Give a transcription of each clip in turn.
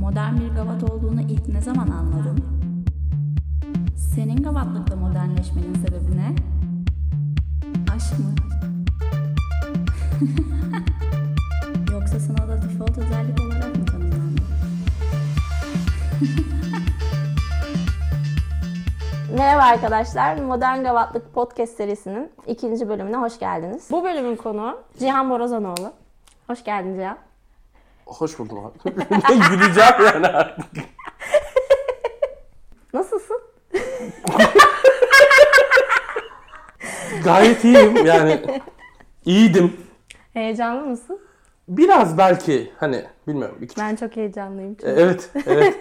Modern bir gavat olduğunu ilk ne zaman anladın? Senin gavatlıkta modernleşmenin sebebi ne? Aşk mı? Yoksa sana da default özellik olarak mı tanımlandı? Merhaba arkadaşlar. Modern Gavatlık Podcast serisinin ikinci bölümüne hoş geldiniz. Bu bölümün konuğu Cihan Borazanoğlu. Hoş geldin Cihan. Hoş buldum abi. Güleceğim yani artık. Nasılsın? Gayet iyiyim yani. İyiydim. Heyecanlı mısın? Biraz belki hani bilmiyorum. Küçük- Ben çok heyecanlıyım. E, Evet, evet.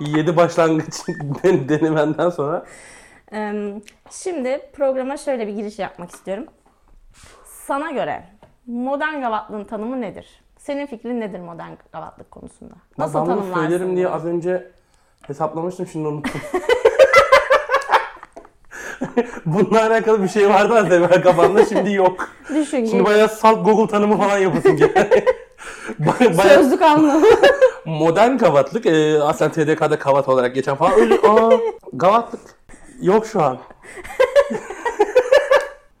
Yedi başlangıç den- denemenden sonra Şimdi programa şöyle bir giriş yapmak istiyorum. Sana göre modern gavatlığın tanımı nedir? Senin fikrin nedir modern gavatlık konusunda? Nasıl ben tanımlarsın? söylerim diye az önce hesaplamıştım şimdi unuttum. Bununla alakalı bir şey vardı az evvel kafamda şimdi yok. Düşün Şimdi bayağı salt Google tanımı falan yapasın yani. Baya- bayağı Sözlük anlamı. modern gavatlık e, aslen TDK'da kavat olarak geçen falan öyle aa gavatlık yok şu an.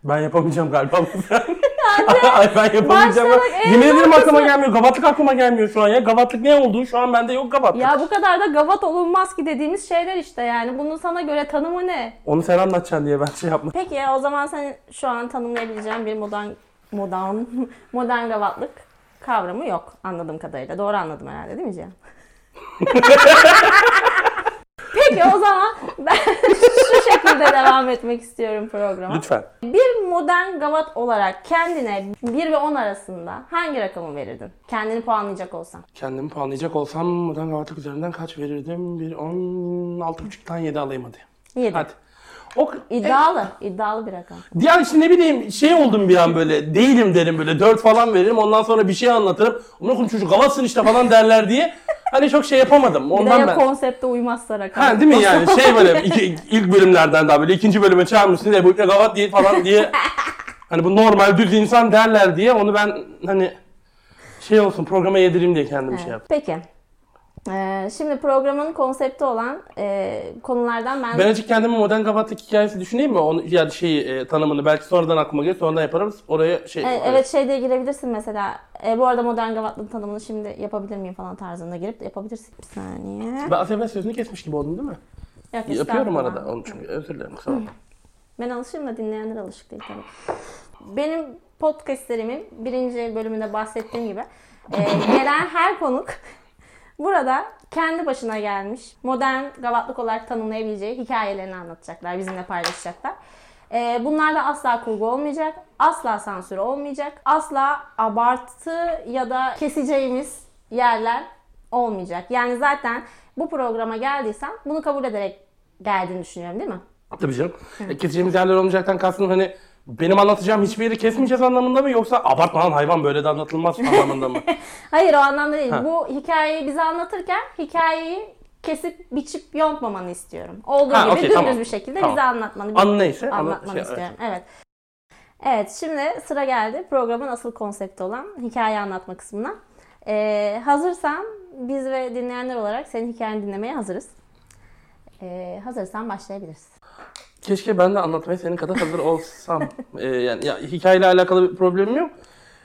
ben yapamayacağım galiba bu Ay ben yapamayacağım. Yemin ederim aklıma gelmiyor. Gavatlık aklıma gelmiyor şu an ya. Gavatlık ne olduğu şu an bende yok gavatlık. ya bu kadar da gavat olunmaz ki dediğimiz şeyler işte yani. Bunun sana göre tanımı ne? Onu sen anlatacaksın diye ben şey yapmadım. Peki ya o zaman sen şu an tanımlayabileceğin bir modern modern modern gavatlık kavramı yok anladığım kadarıyla. Doğru anladım herhalde değil mi Cihan? Peki o zaman ben şu şekilde devam etmek istiyorum programa. Lütfen. Bir modern gavat olarak kendine 1 ve 10 arasında hangi rakamı verirdin? Kendini puanlayacak olsan. Kendimi puanlayacak olsam modern gavatlık üzerinden kaç verirdim? Bir 16.5'tan 7 alayım hadi. 7. Hadi. O, İddialı, iddialı bir rakam. Ya işte ne bileyim şey oldum bir an böyle değilim derim böyle 4 falan veririm ondan sonra bir şey anlatırım. Ona koyayım çocuk gavatsın işte falan derler diye. Hani çok şey yapamadım Bir de ondan ya ben. konsepte uymazsa rakam. Ha değil mi yani şey böyle iki, ilk bölümlerden daha böyle ikinci bölüme çağırmışsın ya bu ne gavat değil falan diye. Hani bu normal düz insan derler diye onu ben hani şey olsun programa yedireyim diye kendim şey yaptım. Peki. Ee, şimdi programın konsepti olan e, konulardan ben, Ben açık kendime modern gavatlık hikayesi düşüneyim mi? Onu, yani şeyi e, tanımını belki sonradan aklıma gelir sonradan yaparız. Oraya şey... E, evet şey diye girebilirsin mesela. E, bu arada modern gavatlığın tanımını şimdi yapabilir miyim falan tarzında girip de yapabilirsin. Bir saniye. Ben az evvel sözünü kesmiş gibi oldum değil mi? Yok, Yapıyorum arada onu çünkü özür dilerim kusura bakma. Ben alışığım da dinleyenler alışık değil tabii. Benim podcastlerimin birinci bölümünde bahsettiğim gibi e, gelen her konuk burada kendi başına gelmiş modern gavatlık olarak tanımlayabileceği hikayelerini anlatacaklar, bizimle paylaşacaklar. E, bunlarda asla kurgu olmayacak, asla sansür olmayacak, asla abartı ya da keseceğimiz yerler olmayacak. Yani zaten bu programa geldiysen bunu kabul ederek geldiğini düşünüyorum değil mi? Tabii canım. E, keseceğimiz yerler olmayacaktan kastım hani benim anlatacağım hiçbir yeri kesmeyeceğiz anlamında mı yoksa abartma lan hayvan böyle de anlatılmaz anlamında mı? Hayır o anlamda değil. Ha. Bu hikayeyi bize anlatırken hikayeyi kesip biçip yontmamanı istiyorum. Olduğu Ha, gibi okey, dümdüz tamam. bir şekilde Tamam. bize anlatmanı, Anı neyse. anla- anlatmanı şey, istiyorum. Evet. Evet şimdi sıra geldi programın asıl konsepti olan hikaye anlatma kısmına. Ee, hazırsan biz ve dinleyenler olarak senin hikayeni dinlemeye hazırız. Ee, hazırsan başlayabiliriz. Keşke ben de anlatmaya senin kadar hazır olsam. E, yani ya, hikayeyle alakalı bir problemim yok.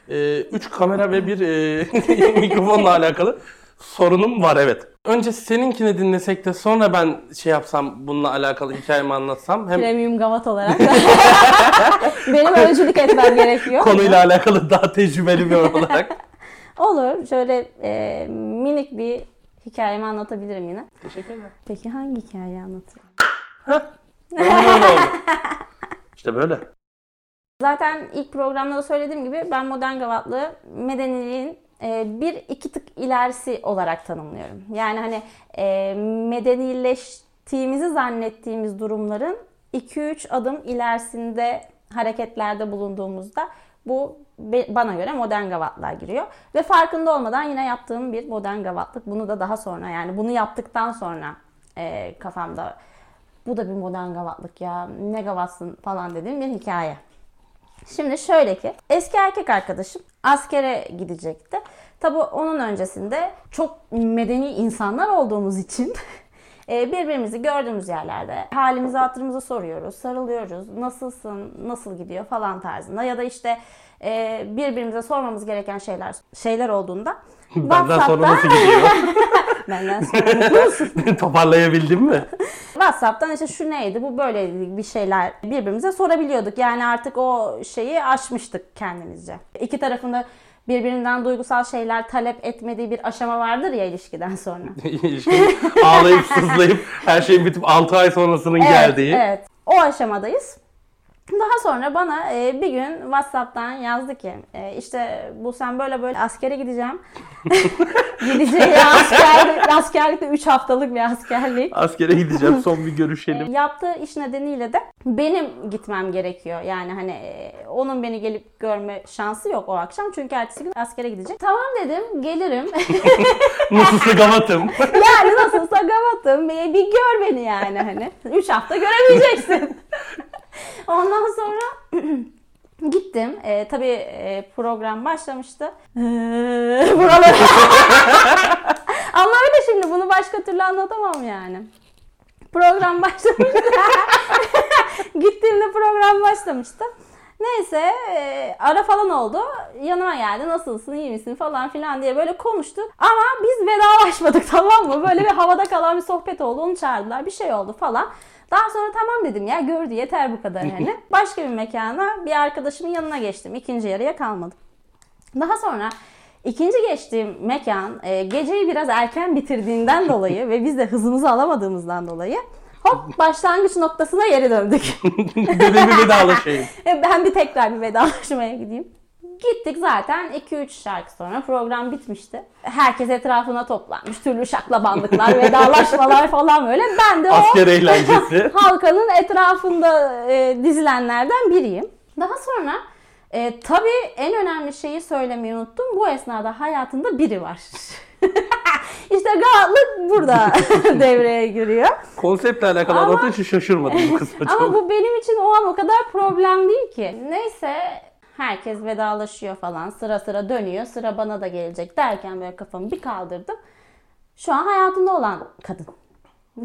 E, üç kamera ve bir e, mikrofonla alakalı sorunum var evet. Önce seninkini dinlesek de sonra ben şey yapsam bununla alakalı hikayemi anlatsam hem Premium gavat olarak. Benim öncülük etmem gerekiyor. konuyla alakalı daha tecrübeli bir olarak. Olur. Şöyle e, minik bir hikayemi anlatabilirim yine. Teşekkür ederim. Peki hangi hikayeyi anlatayım? İşte böyle. Zaten ilk programda da söylediğim gibi ben modern gavatlığı medeniliğin bir iki tık ilerisi olarak tanımlıyorum. Yani hani e, medenileştiğimizi zannettiğimiz durumların 2-3 adım ilerisinde hareketlerde bulunduğumuzda bu bana göre modern gavatlığa giriyor. Ve farkında olmadan yine yaptığım bir modern gavatlık. Bunu da daha sonra yani bunu yaptıktan sonra e, kafamda bu da bir modern gavatlık ya ne gavatsın falan dediğim bir hikaye. Şimdi şöyle ki eski erkek arkadaşım askere gidecekti. Tabii onun öncesinde çok medeni insanlar olduğumuz için e, birbirimizi gördüğümüz yerlerde halimizi hatırımızı soruyoruz, sarılıyoruz, nasılsın, nasıl gidiyor falan tarzında ya da işte e, birbirimize sormamız gereken şeyler şeyler olduğunda Benden sonra nasıl gidiyor? benden sonra? Toparlayabildin mi? WhatsApp'tan işte şu neydi, bu böyleydi bir şeyler birbirimize sorabiliyorduk. Yani artık o şeyi aşmıştık kendimizce. İki tarafında birbirinden duygusal şeyler talep etmediği bir aşama vardır ya ilişkiden sonra. İlişkin ağlayıp sızlayıp her şeyin bitip 6 ay sonrasının geldiği. Evet, o aşamadayız. Daha sonra bana e, bir gün WhatsApp'tan yazdı ki e, işte bu sen böyle böyle askere gideceğim. Gideceği askerlik, askerlik de 3 haftalık bir askerlik. Askere gideceğim son bir görüşelim. Yaptığı iş nedeniyle de benim gitmem gerekiyor. Yani hani e, onun beni gelip görme şansı yok o akşam. Çünkü ertesi gün askere gidecek. Tamam dedim gelirim. Nasılsa gavatım. yani nasılsa gavatım. Bir, bir gör beni yani hani. 3 hafta göremeyeceksin. Ondan sonra gittim. E, tabii e, program başlamıştı. Ee, buraları... Ama öyle şimdi bunu başka türlü anlatamam yani. Program başlamıştı. Gittiğimde program başlamıştı. Neyse e, ara falan oldu. Yanıma geldi. Nasılsın, iyi misin falan filan diye böyle konuştuk. Ama biz vedalaşmadık tamam mı? Böyle bir havada kalan bir sohbet oldu. Onu çağırdılar. Bir şey oldu falan. Daha sonra tamam dedim ya gördü yeter bu kadar yani. Başka bir mekana bir arkadaşımın yanına geçtim. İkinci yarıya kalmadım. Daha sonra ikinci geçtiğim mekan e, geceyi biraz erken bitirdiğinden dolayı ve biz de hızımızı alamadığımızdan dolayı hop başlangıç noktasına geri döndük. Bir vedalaşayım. E, ben bir tekrar bir vedalaşmaya gideyim. Gittik zaten 2-3 şarkı sonra program bitmişti. Herkes etrafına toplanmış. Türlü şaklabanlıklar, vedalaşmalar falan böyle. Ben de o Asker eğlencesi. halkanın etrafında e, dizilenlerden biriyim. Daha sonra e, tabii en önemli şeyi söylemeyi unuttum. Bu esnada hayatında biri var. işte rahatlık burada devreye giriyor. Konseptle alakalı Ama- anlattığı için şaşırmadım bu kısma Ama bu benim için o an o kadar problem değil ki. Neyse herkes vedalaşıyor falan. Sıra sıra dönüyor. Sıra bana da gelecek derken böyle kafamı bir kaldırdım. Şu an hayatımda olan kadın.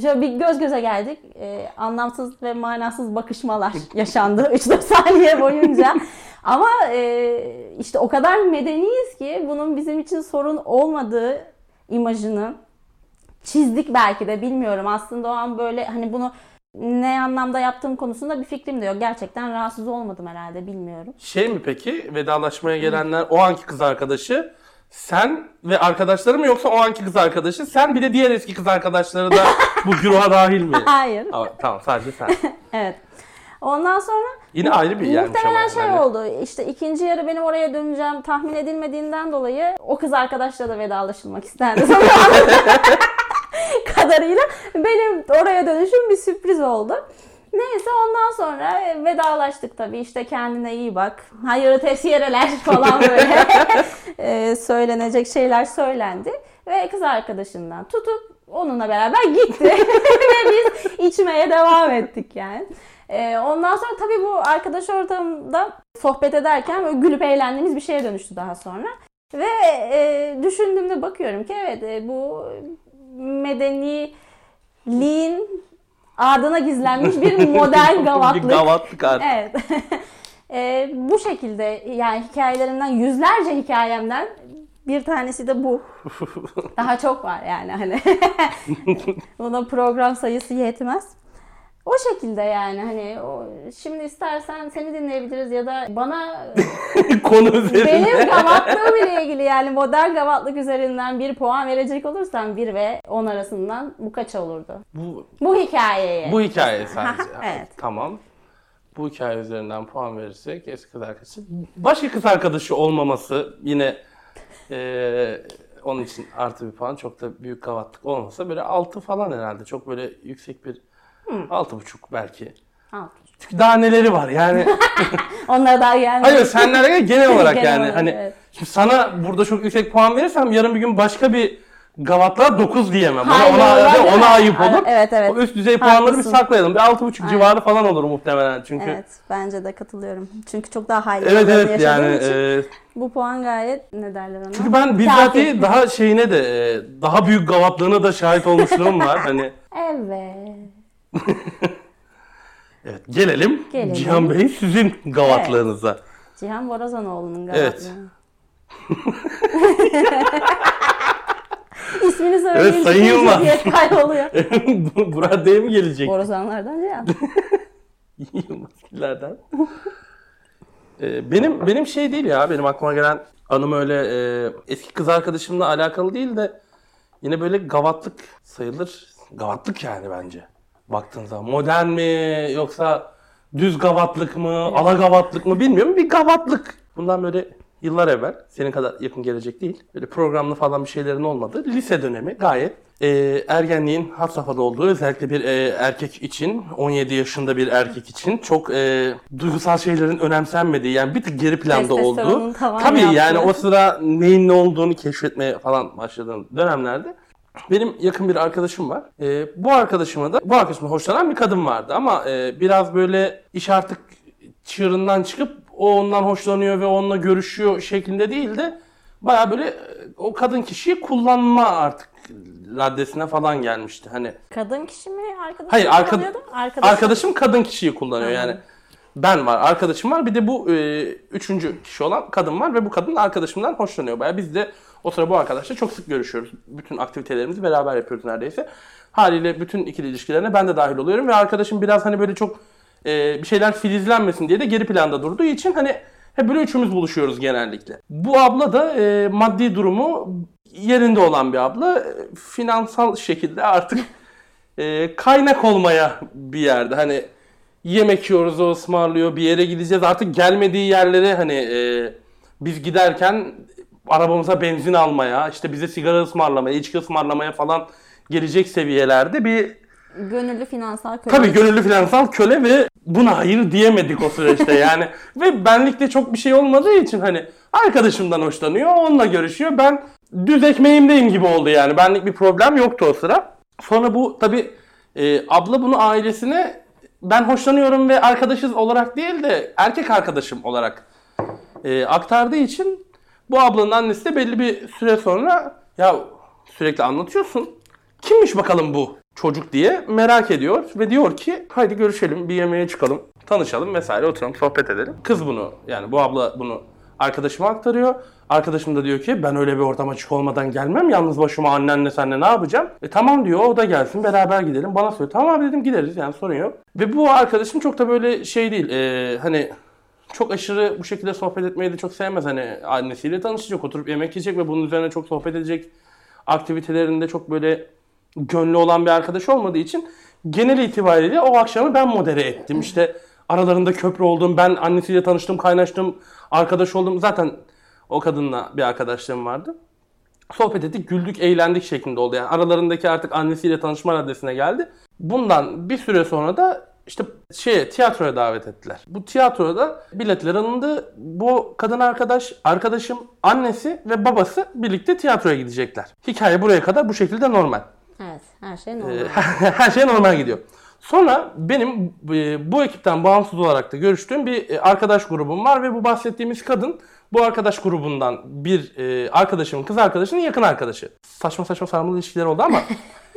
Şöyle bir göz göze geldik. Ee, anlamsız ve manasız bakışmalar yaşandı 3-4 saniye boyunca. Ama e, işte o kadar medeniyiz ki bunun bizim için sorun olmadığı imajını çizdik belki de bilmiyorum. Aslında o an böyle hani bunu ne anlamda yaptığım konusunda bir fikrim de yok. Gerçekten rahatsız olmadım herhalde bilmiyorum. Şey mi peki vedalaşmaya gelenler o anki kız arkadaşı sen ve arkadaşları mı yoksa o anki kız arkadaşı sen bir de diğer eski kız arkadaşları da bu güruha dahil mi? Hayır. Aa, tamam sadece sen. Evet. Ondan sonra Yine ayrı bir yermiş ama. muhtemelen şey yani. oldu. İşte ikinci yarı benim oraya döneceğim tahmin edilmediğinden dolayı o kız arkadaşla da vedalaşılmak istendi. Kadarıyla benim oraya dönüşüm bir sürpriz oldu. Neyse ondan sonra e, vedalaştık tabii işte kendine iyi bak. Hayırlı tesiyereler falan böyle e, söylenecek şeyler söylendi. Ve kız arkadaşından tutup onunla beraber gitti. Ve biz içmeye devam ettik yani. E, ondan sonra tabii bu arkadaş ortamında sohbet ederken böyle gülüp eğlendiğimiz bir şeye dönüştü daha sonra. Ve e, düşündüğümde bakıyorum ki evet e, bu medeniliğin ardına gizlenmiş bir modern bir gavatlık. gavatlık artık. Evet. E, bu şekilde yani hikayelerimden yüzlerce hikayemden bir tanesi de bu. Daha çok var yani hani. Buna program sayısı yetmez. O şekilde yani hani o, şimdi istersen seni dinleyebiliriz ya da bana Konu üzerinde. benim gavatlığım ile ilgili yani modern gavatlık üzerinden bir puan verecek olursam 1 ve 10 arasından bu kaç olurdu? Bu, Bu hikayeye. bu hikaye sadece. Evet. Tamam. Bu hikaye üzerinden puan verirsek eski kız arkadaşı. Başka kız arkadaşı olmaması yine eee, onun için artı bir puan. Çok da büyük gavatlık olmasa böyle 6 falan herhalde. Çok böyle yüksek bir altı buçuk belki. Al. Çünkü daha neleri var yani. Onlara daha gelmedi. Hayır senlere genel olarak Genel yani. olarak, hani evet. şimdi sana burada çok yüksek puan verirsem yarın bir gün başka bir gavatlığa 9 diyemem. Ona, Hayır, ona, mi? ona ayıp Ay- olur. evet, evet. O üst düzey puanları bir Haklısın. saklayalım. Bir 6,5 Aynen. civarı falan olur muhtemelen çünkü. Evet bence de katılıyorum. Çünkü çok daha high Evet evet yani için e, bu puan gayet ne derler ona? çünkü ben bizzat daha şeyine de e, daha büyük gavatlığına da şahit olmuşluğum var. Hani Evet. evet gelelim, Gelelim. Cihan Bey sizin gavatlığınıza. Cihan Borazanoğlu'nun Evet. galiba. İsmini söyleyince Evet, Sayın Yılmaz. yeterli oluyor. Bu raddeye mi gelecek? Borazanlardan Cihan. Yılmazgillerden. Ee, benim benim şey değil ya benim aklıma gelen anım öyle e, eski kız arkadaşımla alakalı değil de yine böyle gavatlık sayılır. Gavatlık yani bence. Baktığın zaman modern mi yoksa düz gavatlık mı, ala gavatlık mı bilmiyorum. Bir gavatlık. Bundan böyle yıllar evvel, senin kadar yakın gelecek değil. Böyle programlı falan bir şeylerin olmadığı lise dönemi gayet e, ergenliğin had safhada olduğu özellikle bir e, erkek için 17 yaşında bir erkek için çok e, duygusal şeylerin önemsenmediği yani bir tık geri planda olduğu. Tabii yaptığı. yani o sıra neyin ne olduğunu keşfetmeye falan başladığım dönemlerde benim yakın bir arkadaşım var. E, bu arkadaşıma da bu arkadaşıma hoşlanan bir kadın vardı ama e, biraz böyle iş artık çığırından çıkıp o ondan hoşlanıyor ve onunla görüşüyor şeklinde değil de baya böyle e, o kadın kişiyi kullanma artık raddesine falan gelmişti. Hani Kadın kişi mi arkadaşım Hayır, arka-? Arkadaşım. arkadaşım kadın kişiyi kullanıyor yani. Ben var, arkadaşım var. Bir de bu e, üçüncü kişi olan kadın var ve bu kadın arkadaşımdan hoşlanıyor baya. Biz de o sıra bu arkadaşla çok sık görüşüyoruz. Bütün aktivitelerimizi beraber yapıyoruz neredeyse. Haliyle bütün ikili ilişkilerine ben de dahil oluyorum ve arkadaşım biraz hani böyle çok e, bir şeyler filizlenmesin diye de geri planda durduğu için hani hep böyle üçümüz buluşuyoruz genellikle. Bu abla da e, maddi durumu yerinde olan bir abla. E, Finansal şekilde artık e, kaynak olmaya bir yerde. Hani yemek yiyoruz o ısmarlıyor bir yere gideceğiz artık gelmediği yerlere hani e, biz giderken arabamıza benzin almaya işte bize sigara ısmarlamaya içki ısmarlamaya falan gelecek seviyelerde bir Gönüllü finansal köle. tabii gönüllü finansal köle ve buna hayır diyemedik o süreçte yani. Ve benlikte çok bir şey olmadığı için hani arkadaşımdan hoşlanıyor onunla görüşüyor. Ben düz ekmeğimdeyim gibi oldu yani. Benlik bir problem yoktu o sıra. Sonra bu tabii e, abla bunu ailesine ben hoşlanıyorum ve arkadaşız olarak değil de erkek arkadaşım olarak e, aktardığı için bu ablanın annesi de belli bir süre sonra ya sürekli anlatıyorsun. Kimmiş bakalım bu çocuk diye merak ediyor ve diyor ki haydi görüşelim bir yemeğe çıkalım tanışalım vesaire oturalım sohbet edelim. Kız bunu yani bu abla bunu arkadaşıma aktarıyor. Arkadaşım da diyor ki ben öyle bir ortama çık olmadan gelmem. Yalnız başıma annenle senle ne yapacağım? E tamam diyor o da gelsin beraber gidelim. Bana söylüyor. Tamam abi dedim gideriz yani sorun yok. Ve bu arkadaşım çok da böyle şey değil. e, hani çok aşırı bu şekilde sohbet etmeyi de çok sevmez. Hani annesiyle tanışacak, oturup yemek yiyecek ve bunun üzerine çok sohbet edecek. Aktivitelerinde çok böyle gönlü olan bir arkadaş olmadığı için genel itibariyle o akşamı ben modere ettim. İşte aralarında köprü oldum, ben annesiyle tanıştım, kaynaştım, arkadaş oldum. Zaten o kadınla bir arkadaşlığım vardı. Sohbet ettik, güldük, eğlendik şeklinde oldu. Yani aralarındaki artık annesiyle tanışma raddesine geldi. Bundan bir süre sonra da işte şeye tiyatroya davet ettiler. Bu tiyatroda biletler alındı. Bu kadın arkadaş, arkadaşım, annesi ve babası birlikte tiyatroya gidecekler. Hikaye buraya kadar bu şekilde normal. Evet her şey normal. Ee, her şey normal gidiyor. Sonra benim e, bu ekipten bağımsız olarak da görüştüğüm bir e, arkadaş grubum var ve bu bahsettiğimiz kadın bu arkadaş grubundan bir e, arkadaşımın kız arkadaşının yakın arkadaşı. Saçma saçma sarmalı ilişkiler oldu ama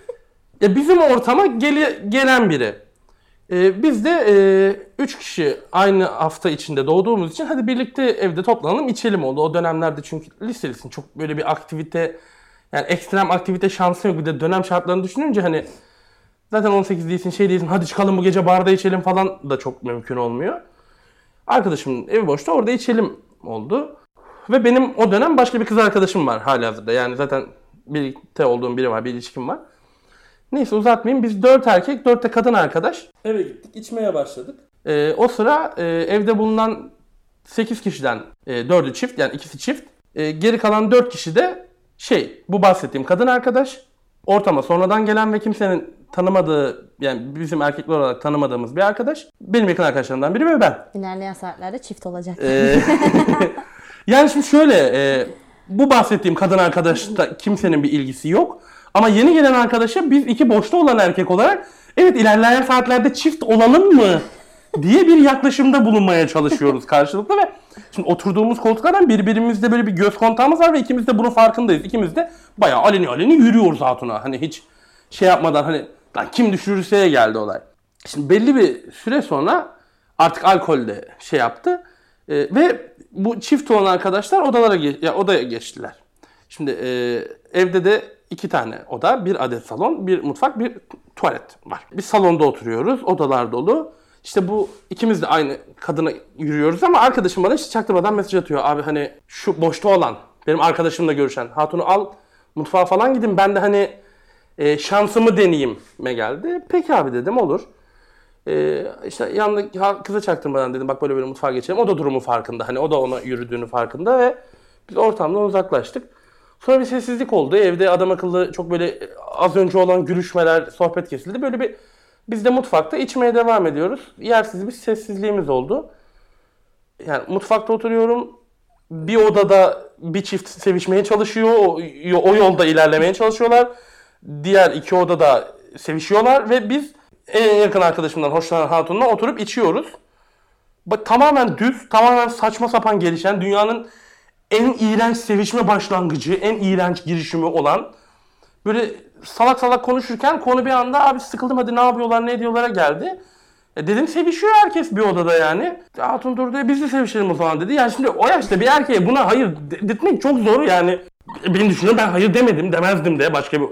ya bizim ortama geli- gelen biri. E, biz de 3 kişi aynı hafta içinde doğduğumuz için hadi birlikte evde toplanalım içelim oldu. O dönemlerde çünkü liselisin çok böyle bir aktivite yani ekstrem aktivite şansı yok. Bir de dönem şartlarını düşününce hani zaten 18 değilsin şey değilsin hadi çıkalım bu gece barda içelim falan da çok mümkün olmuyor. Arkadaşımın evi boşta orada içelim oldu. Ve benim o dönem başka bir kız arkadaşım var hali hazırda. Yani zaten birlikte olduğum biri var, bir ilişkim var. Neyse uzatmayayım. Biz dört erkek, dört de kadın arkadaş. Eve gittik, içmeye başladık. Ee, o sıra e, evde bulunan 8 kişiden e, 4'ü çift yani ikisi çift. E, geri kalan 4 kişi de şey bu bahsettiğim kadın arkadaş. Ortama sonradan gelen ve kimsenin tanımadığı yani bizim erkekler olarak tanımadığımız bir arkadaş. Benim yakın arkadaşlarımdan biri ve ben. İlerleyen saatlerde çift olacak. Ee, yani şimdi şöyle e, Bu bahsettiğim kadın arkadaşta kimsenin bir ilgisi yok. Ama yeni gelen arkadaşa biz iki boşta olan erkek olarak evet ilerleyen saatlerde çift olalım mı diye bir yaklaşımda bulunmaya çalışıyoruz karşılıklı ve şimdi oturduğumuz koltuklardan birbirimizde böyle bir göz kontağımız var ve ikimiz de bunun farkındayız. İkimiz de bayağı aleni aleni yürüyoruz hatuna. Hani hiç şey yapmadan hani lan kim düşürürseye geldi olay. Şimdi belli bir süre sonra artık alkol de şey yaptı Ee, ve bu çift olan arkadaşlar odalara ya odaya geçtiler. Şimdi e, evde de iki tane oda, bir adet salon, bir mutfak, bir tuvalet var. Biz salonda oturuyoruz, odalar dolu. İşte bu ikimiz de aynı kadına yürüyoruz ama arkadaşım bana işte çaktırmadan mesaj atıyor. Abi hani şu boşta olan, benim arkadaşımla görüşen hatunu al mutfağa falan gidin ben de hani e, şansımı deneyeyim me geldi. Peki abi dedim olur. Ee, işte yanındaki kıza çaktırmadan dedim bak böyle böyle mutfağa geçelim. O da durumu farkında. Hani o da ona yürüdüğünü farkında ve biz ortamdan uzaklaştık. Sonra bir sessizlik oldu. Evde adam akıllı çok böyle az önce olan gülüşmeler, sohbet kesildi. Böyle bir biz de mutfakta içmeye devam ediyoruz. Yersiz bir sessizliğimiz oldu. Yani mutfakta oturuyorum. Bir odada bir çift sevişmeye çalışıyor. O, o yolda ilerlemeye çalışıyorlar. Diğer iki odada sevişiyorlar ve biz en yakın arkadaşımdan hoşlanan hatunla oturup içiyoruz. Bak tamamen düz, tamamen saçma sapan gelişen, dünyanın en iğrenç sevişme başlangıcı, en iğrenç girişimi olan böyle salak salak konuşurken konu bir anda abi sıkıldım hadi ne yapıyorlar ne ediyorlara geldi. E dedim sevişiyor herkes bir odada yani. Hatun durdu "E biz de sevişelim o zaman dedi. Yani şimdi o yaşta bir erkeğe buna hayır de- demek çok zor yani. Benim düşünüyorum ben hayır demedim demezdim de başka bir...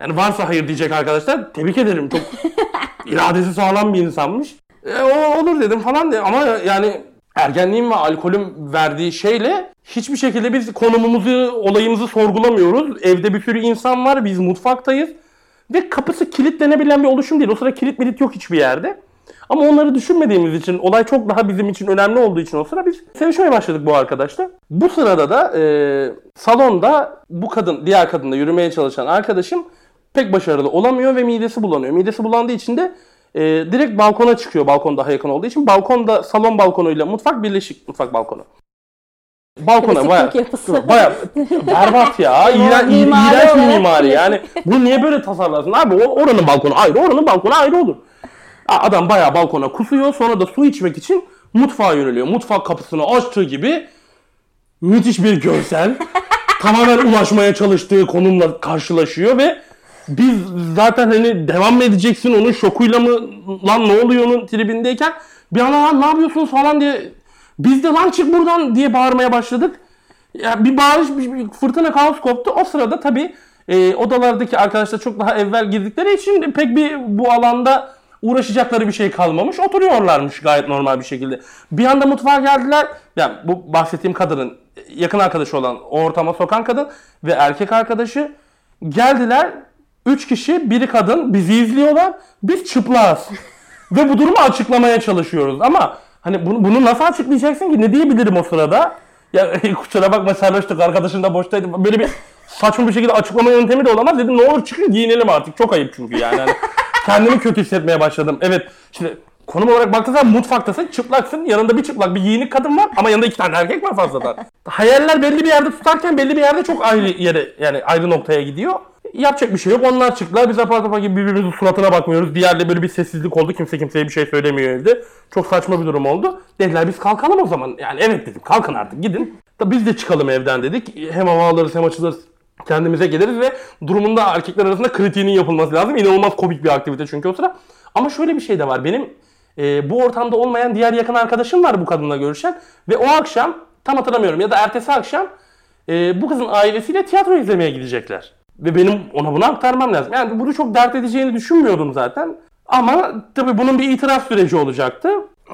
Yani varsa hayır diyecek arkadaşlar tebrik ederim çok iradesi sağlam bir insanmış. E, o olur dedim falan de ama yani ergenliğin ve alkolün verdiği şeyle hiçbir şekilde biz konumumuzu, olayımızı sorgulamıyoruz. Evde bir sürü insan var, biz mutfaktayız. Ve kapısı kilitlenebilen bir oluşum değil. O sıra kilit milit yok hiçbir yerde. Ama onları düşünmediğimiz için, olay çok daha bizim için önemli olduğu için o sıra biz sevişmeye başladık bu arkadaşla. Bu sırada da e, salonda bu kadın, diğer kadınla yürümeye çalışan arkadaşım pek başarılı olamıyor ve midesi bulanıyor. Midesi bulandığı için de e, direkt balkona çıkıyor balkon daha yakın olduğu için. Balkonda salon balkonuyla mutfak birleşik mutfak balkonu. Balkona yapısı. bayağı berbat ya. İğren, Mimari iğrenç bir mimari yani. Bunu niye böyle tasarlarsın abi? Oranın balkonu ayrı, oranın balkonu ayrı olur. Adam bayağı balkona kusuyor sonra da su içmek için mutfağa yöneliyor. Mutfak kapısını açtığı gibi müthiş bir görsel. tamamen ulaşmaya çalıştığı konumla karşılaşıyor ve biz zaten hani devam mı edeceksin onun şokuyla mı lan ne oluyor onun tribindeyken bir anda lan ne yapıyorsunuz falan diye biz de lan çık buradan diye bağırmaya başladık. Ya bir bağırış, bir fırtına kaos koptu. O sırada tabii e, odalardaki arkadaşlar çok daha evvel girdikleri için pek bir bu alanda uğraşacakları bir şey kalmamış. Oturuyorlarmış gayet normal bir şekilde. Bir anda mutfağa geldiler. Yani bu bahsettiğim kadının yakın arkadaşı olan o ortama sokan kadın ve erkek arkadaşı geldiler. Üç kişi, biri kadın, bizi izliyorlar. Biz çıplağız. Ve bu durumu açıklamaya çalışıyoruz. Ama hani bunu, bunu nasıl açıklayacaksın ki? Ne diyebilirim o sırada? Ya kusura bakma sarhoştuk arkadaşın da boştaydı. Böyle bir saçma bir şekilde açıklama yöntemi de olamaz. Dedim ne olur çıkın giyinelim artık. Çok ayıp çünkü yani. Hani kendimi kötü hissetmeye başladım. Evet şimdi konum olarak baktığın zaman mutfaktasın, çıplaksın. Yanında bir çıplak bir giyinik kadın var ama yanında iki tane erkek var fazladan. Hayaller belli bir yerde tutarken belli bir yerde çok ayrı yere yani ayrı noktaya gidiyor. Yapacak bir şey yok. Onlar çıktılar. Biz apar topar gibi birbirimizin suratına bakmıyoruz. Diğerle böyle bir sessizlik oldu. Kimse kimseye bir şey söylemiyor evde. Çok saçma bir durum oldu. Dediler biz kalkalım o zaman. Yani evet dedim kalkın artık gidin. Da biz de çıkalım evden dedik. Hem hava alırız hem açılırız. Kendimize geliriz ve durumunda erkekler arasında kritiğinin yapılması lazım. İnanılmaz komik bir aktivite çünkü o sıra. Ama şöyle bir şey de var. Benim e, bu ortamda olmayan diğer yakın arkadaşım var bu kadınla görüşen. Ve o akşam tam hatırlamıyorum ya da ertesi akşam e, bu kızın ailesiyle tiyatro izlemeye gidecekler. Ve benim ona bunu aktarmam lazım. Yani bunu çok dert edeceğini düşünmüyordum zaten. Ama tabii bunun bir itiraf süreci olacaktı.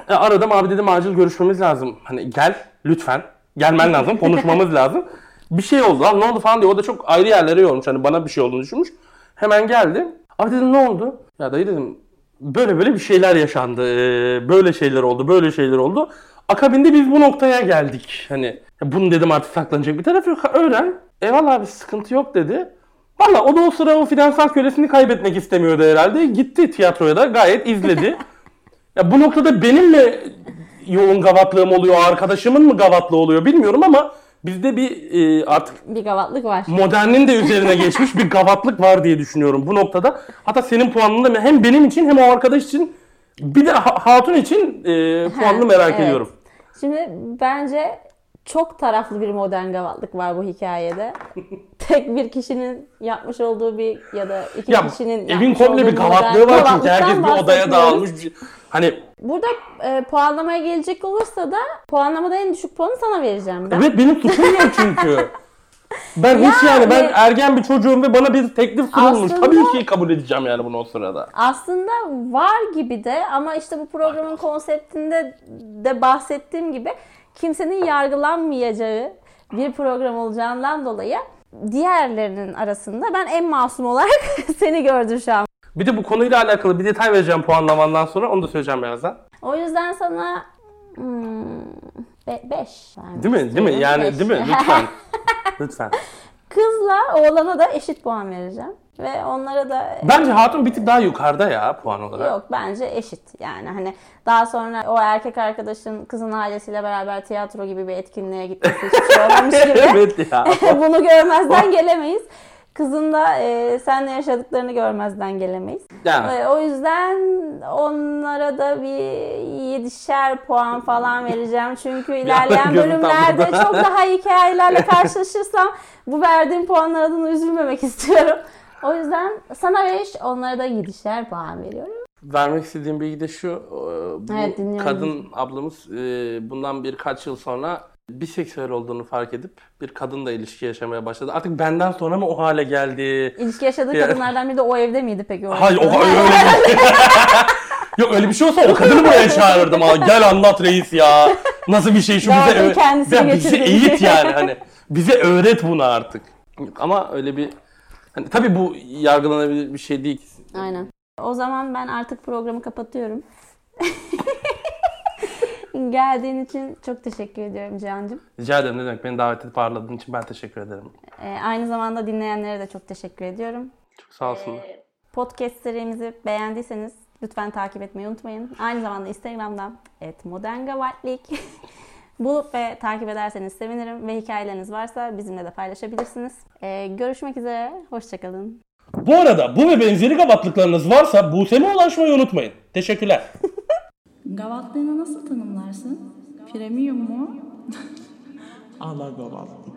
E, aradım abi dedim acil görüşmemiz lazım. Hani gel lütfen. Gelmen lazım. Konuşmamız lazım. Bir şey oldu lan ne oldu falan diyor. O da çok ayrı yerlere yormuş. Hani bana bir şey olduğunu düşünmüş. Hemen geldi. Abi dedim ne oldu? Ya dayı dedim böyle böyle bir şeyler yaşandı. Ee, Böyle şeyler oldu. Böyle şeyler oldu. Akabinde biz bu noktaya geldik. Hani bunu dedim artık saklanacak bir taraf yok. Öğren. Eyvallah abi sıkıntı yok dedi. Valla o da o sıra o finansal kölesini kaybetmek istemiyordu herhalde. Gitti tiyatroya da gayet izledi. ya bu noktada benim mi yoğun gavatlığım oluyor, arkadaşımın mı gavatlı oluyor bilmiyorum ama bizde bir e, artık Bir gavatlık var. modernin de üzerine geçmiş bir gavatlık var diye düşünüyorum bu noktada. Hatta senin puanını da hem benim için hem o arkadaş için bir de ha- Hatun için e, puanını merak evet. ediyorum. Şimdi bence çok taraflı bir modern gavatlık var bu hikayede. Tek bir kişinin yapmış olduğu bir ya da iki Ya kişinin evin komple bir gavatlığı var çünkü herkes bir odaya dağılmış. Bir, hani Burada e, puanlamaya gelecek olursa da puanlamada en düşük puanı sana vereceğim ben. evet benim suçum yok çünkü. Ben hiç yani ben ergen bir çocuğum ve bana bir teklif sunulmuş. Aslında- Tabii ki kabul edeceğim yani bunu o sırada. Aslında var gibi de ama işte bu programın konseptinde de bahsettiğim gibi kimsenin yargılanmayacağı bir program olacağından dolayı diğerlerinin arasında ben en masum olarak seni gördüm şu an. Bir de bu konuyla alakalı bir detay vereceğim puanlamandan sonra onu da söyleyeceğim birazdan. O yüzden sana 5 Değil mi? Değil mi? Yani değil mi? Lütfen. Lütfen. Kızla oğlana da eşit puan vereceğim. Ve onlara da Bence Hatun bir tık daha yukarıda ya puan olarak. Yok bence eşit yani hani daha sonra o erkek arkadaşın kızın ailesiyle beraber tiyatro gibi bir etkinliğe gitmesi hiçbir şey olmamış gibi. evet ya. Bunu görmezden gelemeyiz. Kızın da e, seninle yaşadıklarını görmezden gelemeyiz. Yani. E, o yüzden onlara da bir yedişer puan falan vereceğim. Çünkü ilerleyen bölümlerde çok daha hikayelerle karşılaşırsam bu verdiğim puanlar adına üzülmemek istiyorum. O yüzden sana 5, onlara da yedişer puan veriyorum. Vermek istediğim bilgi de şu. e, Bu Evet, dinliyorum. kadın ablamız e, bundan birkaç yıl sonra biseksüel olduğunu fark edip bir kadınla ilişki yaşamaya başladı. Artık benden sonra mı o hale geldi? İlişki yaşadığı Ya- kadınlardan biri de o evde miydi peki? O Hayır o öyle bir Yok öyle bir şey olsa o kadını buraya çağırırdım. Ha, gel anlat reis ya. Nasıl bir şey şu bize Zaten öğret. bize getirdi. eğit yani hani. Bize öğret bunu artık. Ama öyle bir hani tabii bu yargılanabilir bir şey değil. Aynen. O zaman ben artık programı kapatıyorum. Geldiğin için çok teşekkür ediyorum Cihan'cığım. Rica ederim ne demek beni davet edip ağırladığın için ben teşekkür ederim. Ee, aynı zamanda dinleyenlere de çok teşekkür ediyorum. Çok sağ olsunlar. Podcast serimizi beğendiyseniz lütfen takip etmeyi unutmayın. Aynı zamanda Instagram'dan @moderngavalitlik bulup ve takip ederseniz sevinirim ve hikayeleriniz varsa bizimle de paylaşabilirsiniz. Ee, görüşmek üzere, hoşçakalın. Bu arada bu ve benzeri gavatlıklarınız varsa Buse'me ulaşmayı unutmayın. Teşekkürler. Gavatlığını nasıl tanımlarsın? Premium mu? Alagavatlık. Medeniyim